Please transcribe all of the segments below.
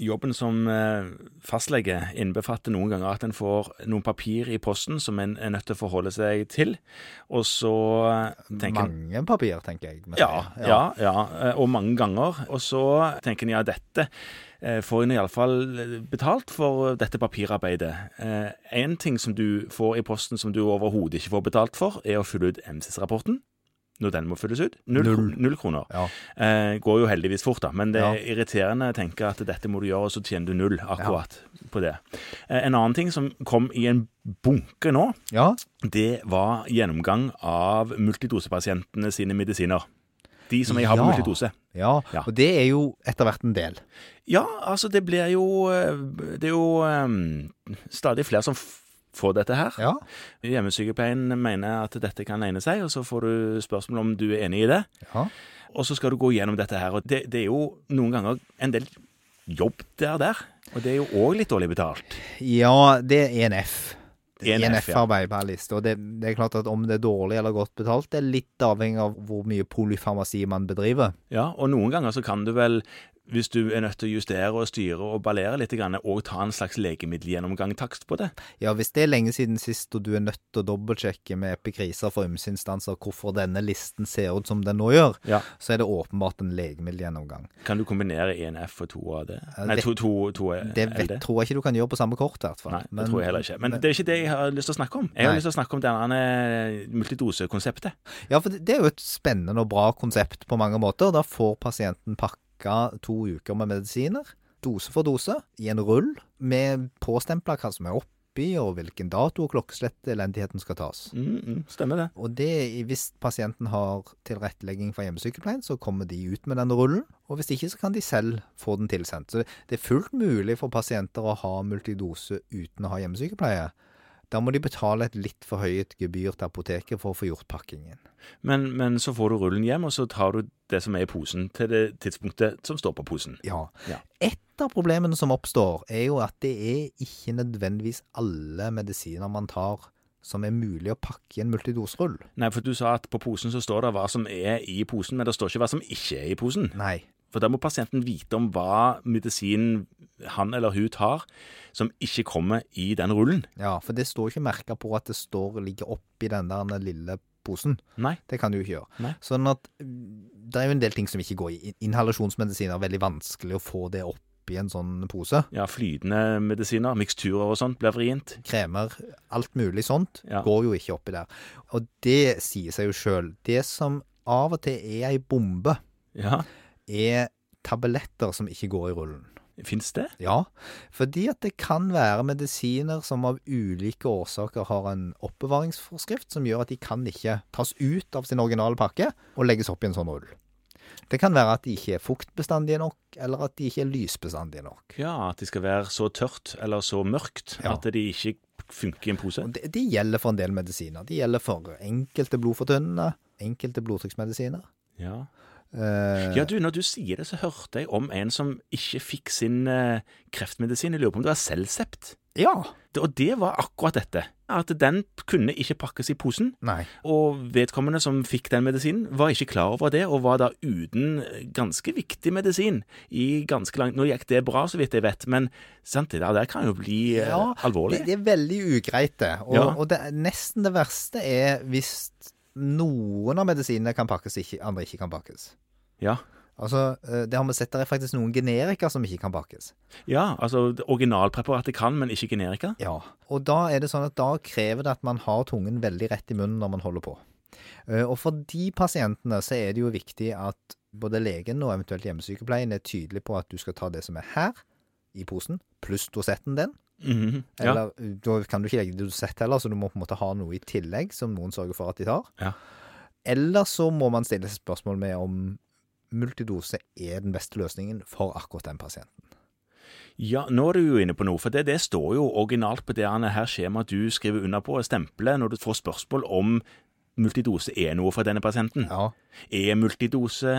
jobben som eh, fastlege innbefatter noen ganger at en får noen papir i posten som en er nødt til å forholde seg til, og så eh, tenker en Mange papir, tenker jeg. ja, ja, ja, eh, og mange ganger. Og så tenker en ja, dette får en iallfall betalt for dette papirarbeidet. Én ting som du får i posten som du overhodet ikke får betalt for, er å fylle ut MSIS-rapporten. Når den må fylles ut. Null, Null. null kroner. Ja. Eh, går jo heldigvis fort, da, men det er Ja. irriterende å tenke at dette må du gjøre, og så tjener du null akkurat på det. Eh, en annen ting som kom i en bunke nå, ja. det var gjennomgang av multidosepasientene sine medisiner. De som jeg har på Ja. multidose. Ja, Ja. og det er jo etter hvert en del. Ja, altså det blir jo eh, Det er jo um, stadig flere som f- får dette her. Ja. Hjemmesykepleien mener at dette kan egne seg, og så får du spørsmål om du er enig i det. ja. Og så skal du gå gjennom dette her. Og det, det er jo noen ganger en del jobb der der. Og det er jo òg litt dårlig betalt. Ja, det er ENF. ENF, ENF-arbeid på her liste. Og det, det er klart at om det er dårlig eller godt betalt, det er litt avhengig av hvor mye polyfarmasi man bedriver. Ja, og noen ganger så kan du vel, hvis du er nødt til å justere og styre og ballere litt, og ta en slags legemiddelgjennomgang-takst på det. Ja, hvis det er lenge siden sist, og du er nødt til å dobbeltsjekke med epikriser for ymse instanser hvorfor denne listen ser ut som den nå gjør, Ja. så er det åpenbart en legemiddelgjennomgang. Kan du kombinere ENF og to av det? Nei, to, to, to Det vet, tror jeg ikke du kan gjøre på samme kort, i hvert fall. Nei, det tror jeg heller ikke. Men det er ikke det jeg har lyst til å snakke om. Jeg har Nei. lyst til å snakke om denne multidosekonseptet. Ja, for det det er jo et spennende og bra konsept på mange måter. Da får pasienten pakka to uker med medisiner, dose for dose, i en rull, med påstempla hva som er oppi, og hvilken dato og klokkeslett elendigheten skal tas. Mm, mm, stemmer det. Og det, hvis pasienten har tilrettelegging fra hjemmesykepleien, så kommer de ut med den rullen. Og hvis ikke, så kan de selv få den tilsendt. Så det er fullt mulig for pasienter å ha multidose uten å ha hjemmesykepleie. Da må de betale et litt forhøyet gebyr til apoteket for å få gjort pakkingen. Men, men så får du rullen hjem, og så tar du det som er i posen, til det tidspunktet som står på posen. Ja. Ja. Et av problemene som oppstår, er jo at det er ikke nødvendigvis alle medisiner man tar som er mulig å pakke i en multidoserull. Nei, for du sa at på posen så står det hva som er i posen, men det står ikke hva som ikke er i posen. Nei. For da må pasienten vite om hva medisin han eller hun tar, som ikke kommer i den rullen. Ja, for det står ikke merka på at det står ligger oppi den der lille posen. Nei. Det kan du ikke gjøre. Nei. Sånn at det er jo en del ting som ikke går i. Inhalasjonsmedisiner er veldig vanskelig å få det opp i en sånn pose. Ja, flytende medisiner, miksturer og sånt blir vrient. Kremer, alt mulig sånt, Ja. går jo ikke oppi der. Og det sier seg jo sjøl. Det som av og til er ei bombe, Ja, er tabletter som ikke går i rullen. fins det? Ja, fordi at det kan være medisiner som av ulike årsaker har en oppbevaringsforskrift som gjør at de kan ikke tas ut av sin originale pakke og legges opp i en sånn rull. Det kan være at de ikke er fuktbestandige nok, eller at de ikke er lysbestandige nok. Ja, at de skal være så tørt eller så mørkt Ja. at de ikke funker i en pose. Det, det gjelder for en del medisiner. Det gjelder for enkelte blodfortynnende, enkelte blodtrykksmedisiner. Ja. Eh, ja, du, når du sier det, så hørte jeg om en som ikke fikk sin uh, kreftmedisin. Jeg lurer på om det var Celcept. ja. Det- Og det var akkurat dette. At den kunne ikke pakkes i posen. Nei. Og vedkommende som fikk den medisinen, var ikke klar over det, og var da uten ganske viktig medisin i ganske langt Nå gikk det bra, så vidt jeg vet, men sant, det der, kan jo bli eh, Ja, alvorlig. Det, det er veldig ugreit, det. Og, Ja. og det, nesten det verste er hvis noen av medisinene kan pakkes, ikke, andre ikke kan pakkes. Ja. Altså, eh, det har vi sett, der er faktisk noen generika som ikke kan pakkes. ja, altså originalpreparatet kan, men ikke generika. Ja. Og da er det sånn at da krever det at man har tungen veldig rett i munnen når man holder på. Eh, Og for de pasientene så er det jo viktig at både legen og eventuelt hjemmesykepleien er tydelig på at du skal ta det som er her, i posen, pluss dosetten din. Mhm, -hmm. Eller ja. da kan du ikke legge dosett heller, så du må på en måte ha noe i tillegg som noen sørger for at de tar. Ja. Eller så må man stille spørsmål med om multidose er den beste løsningen for akkurat den pasienten. Ja, nå er du jo inne på noe, for det, det står jo originalt på det her skjemaet du skriver under på stempelet, når du får spørsmål om multidose er noe for denne pasienten. Ja. Er multidose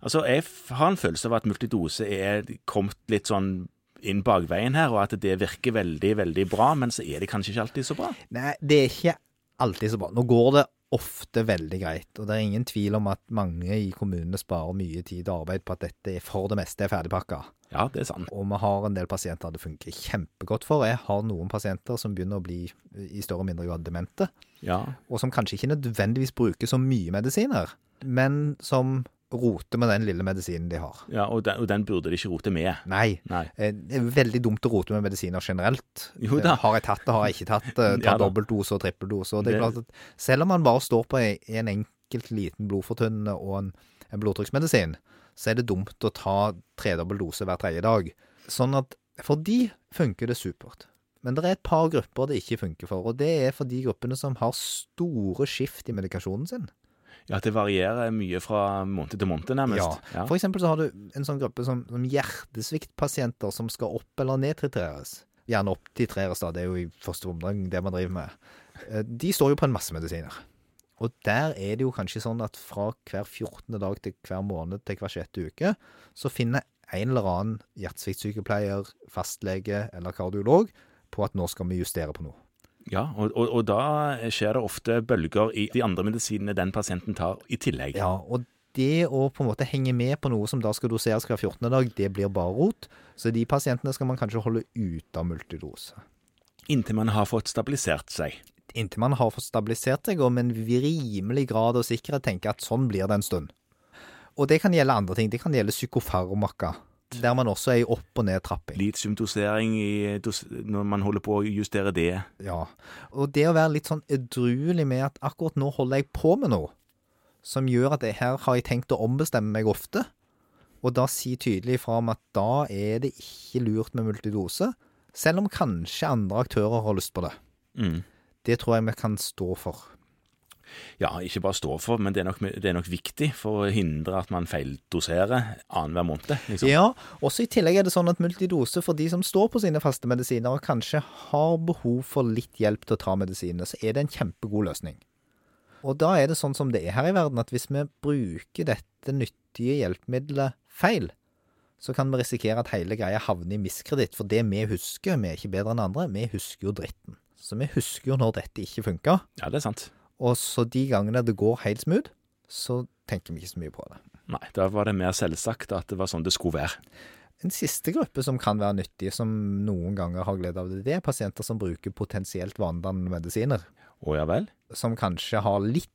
Altså, jeg har en følelse av at multidose er kommet litt sånn inn bakveien her, og at det virker veldig, veldig bra, men så er det kanskje ikke alltid så bra. Nei, det er ikke alltid så bra. Nå går det ofte veldig greit, og det er ingen tvil om at mange i kommunene sparer mye tid og arbeid på at dette for det meste er ferdigpakka. Ja, det er sant. Og vi har en del pasienter det funker kjempegodt for. Jeg har noen pasienter som begynner å bli i større og mindre grad demente, Ja, og som kanskje ikke nødvendigvis bruker så mye medisiner, men som roter med den lille medisinen de har. ja og, den, og den burde de ikke rote med. Nei. Nei. eh, Det er veldig dumt å rote med medisiner generelt. Jo da. Eh, Har jeg tatt det, har jeg ikke tatt det. Ta Ja dobbeltdose og trippeldose. Og det er klart at selv om man bare står på en enkelt liten blodfortynnende og en, en blodtrykksmedisin, så er det dumt å ta tredobbel dose hver tredje dag. Sånn at for de funker det supert. Men det er et par grupper det ikke funker for, og det er for de gruppene som har store skift i medikasjonen sin. Ja, At det varierer mye fra måned til måned, nærmest. Ja. For eksempel så har du en sånn gruppe som, som hjertesviktpasienter som skal opp eller nedtitreres. Gjerne opptitreres, da. Det er jo i første omgang det man driver med. Eh, De står jo på en masse medisiner. Og der er det jo kanskje sånn at fra hver 14. dag til hver måned til hver sjette uke, så finner en eller annen hjertesviktsykepleier, fastlege eller kardiolog på at nå skal vi justere på noe. Ja, og, og, og da skjer det ofte bølger i de andre medisinene den pasienten tar i tillegg. Ja, og det å på en måte henge med på noe som da skal doseres hver 14. dag, det blir bare rot. Så de pasientene skal man kanskje holde ute av multidose. Inntil man har fått stabilisert seg. Inntil man har fått stabilisert seg og med en rimelig grad av sikkerhet tenker at sånn blir det en stund. Og det kan gjelde andre ting. Det kan gjelde psykofarmaka, der man også er i opp- og nedtrapping. Litiumdosering i, når man holder på å justere det. Ja. Og det å være litt sånn edruelig med at akkurat nå holder jeg på med noe som gjør at det her har jeg tenkt å ombestemme meg ofte, og da si tydelig ifra om at da er det ikke lurt med multidose, selv om kanskje andre aktører har lyst på det. Mm. Det tror jeg vi kan stå for. Ja, ikke bare stå for, men det er, nok, det er nok viktig for å hindre at man feildoserer annenhver måned. Liksom. Ja, også i tillegg er det sånn at multidose for de som står på sine faste medisiner og kanskje har behov for litt hjelp til å ta medisinene, så er det en kjempegod løsning. Og da er det sånn som det er her i verden, at hvis vi bruker dette nyttige hjelpemiddelet feil, så kan vi risikere at hele greia havner i miskreditt. For det vi husker, vi er ikke bedre enn andre, vi husker jo dritten. Så vi husker jo når dette ikke funka. Ja, det er sant. Og så de gangene det går helt smooth, så tenker vi ikke så mye på det. Nei, da var det mer selvsagt at det var sånn det skulle være. En siste gruppe som kan være nyttig, som noen ganger har glede av det, det er pasienter som bruker potensielt vanedannende medisiner. Å ja vel? Som kanskje har litt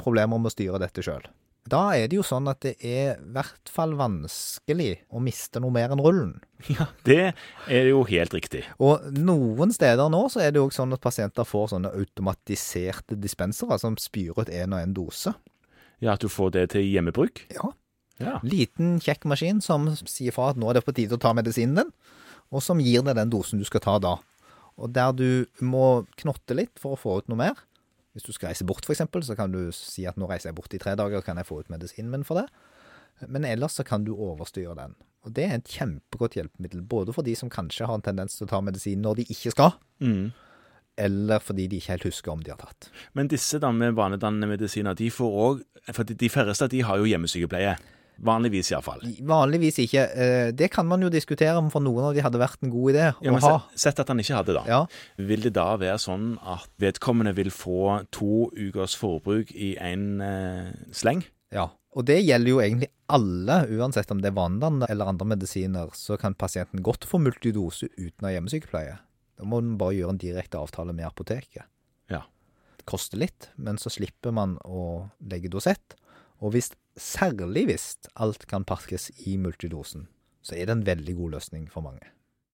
problemer med å styre dette sjøl. Da er det jo sånn at det er i hvert fall vanskelig å miste noe mer enn rullen. Ja, det er jo helt riktig. Og noen steder nå så er det jo sånn at pasienter får sånne automatiserte dispensere som spyr ut én og én dose. Ja, At du får det til hjemmebruk? Ja. Ja. Liten, kjekk maskin som sier fra at nå er det på tide å ta medisinen din, og som gir deg den dosen du skal ta da. Og der du må knotte litt for å få ut noe mer. Hvis du skal reise bort, f.eks., så kan du si at nå reiser jeg bort i tre dager, kan jeg få ut medisinen min for det. Men ellers så kan du overstyre den. Og det er et kjempegodt hjelpemiddel, både for de som kanskje har en tendens til å ta medisin når de ikke skal, Mm. eller fordi de ikke helt husker om de har tatt. Men disse da med vanedannende medisiner, de får òg For de færreste de har jo hjemmesykepleie. Vanligvis, iallfall. Vanligvis ikke. Eh, Det kan man jo diskutere om for noen av de hadde vært en god idé Ja, å ha. sett, sett at han ikke hadde, da. Ja. Vil det da være sånn at vedkommende vil få to ukers forbruk i én eh, sleng? Ja, og det gjelder jo egentlig alle, uansett om det er vanedannende eller andre medisiner, så kan pasienten godt få multidose uten å ha hjemmesykepleie. Da må man bare gjøre en direkte avtale med apoteket. Ja. Det koster litt, men så slipper man å legge dosett. Og hvis, særlig hvis alt kan pakkes i multidosen, så er det en veldig god løsning for mange.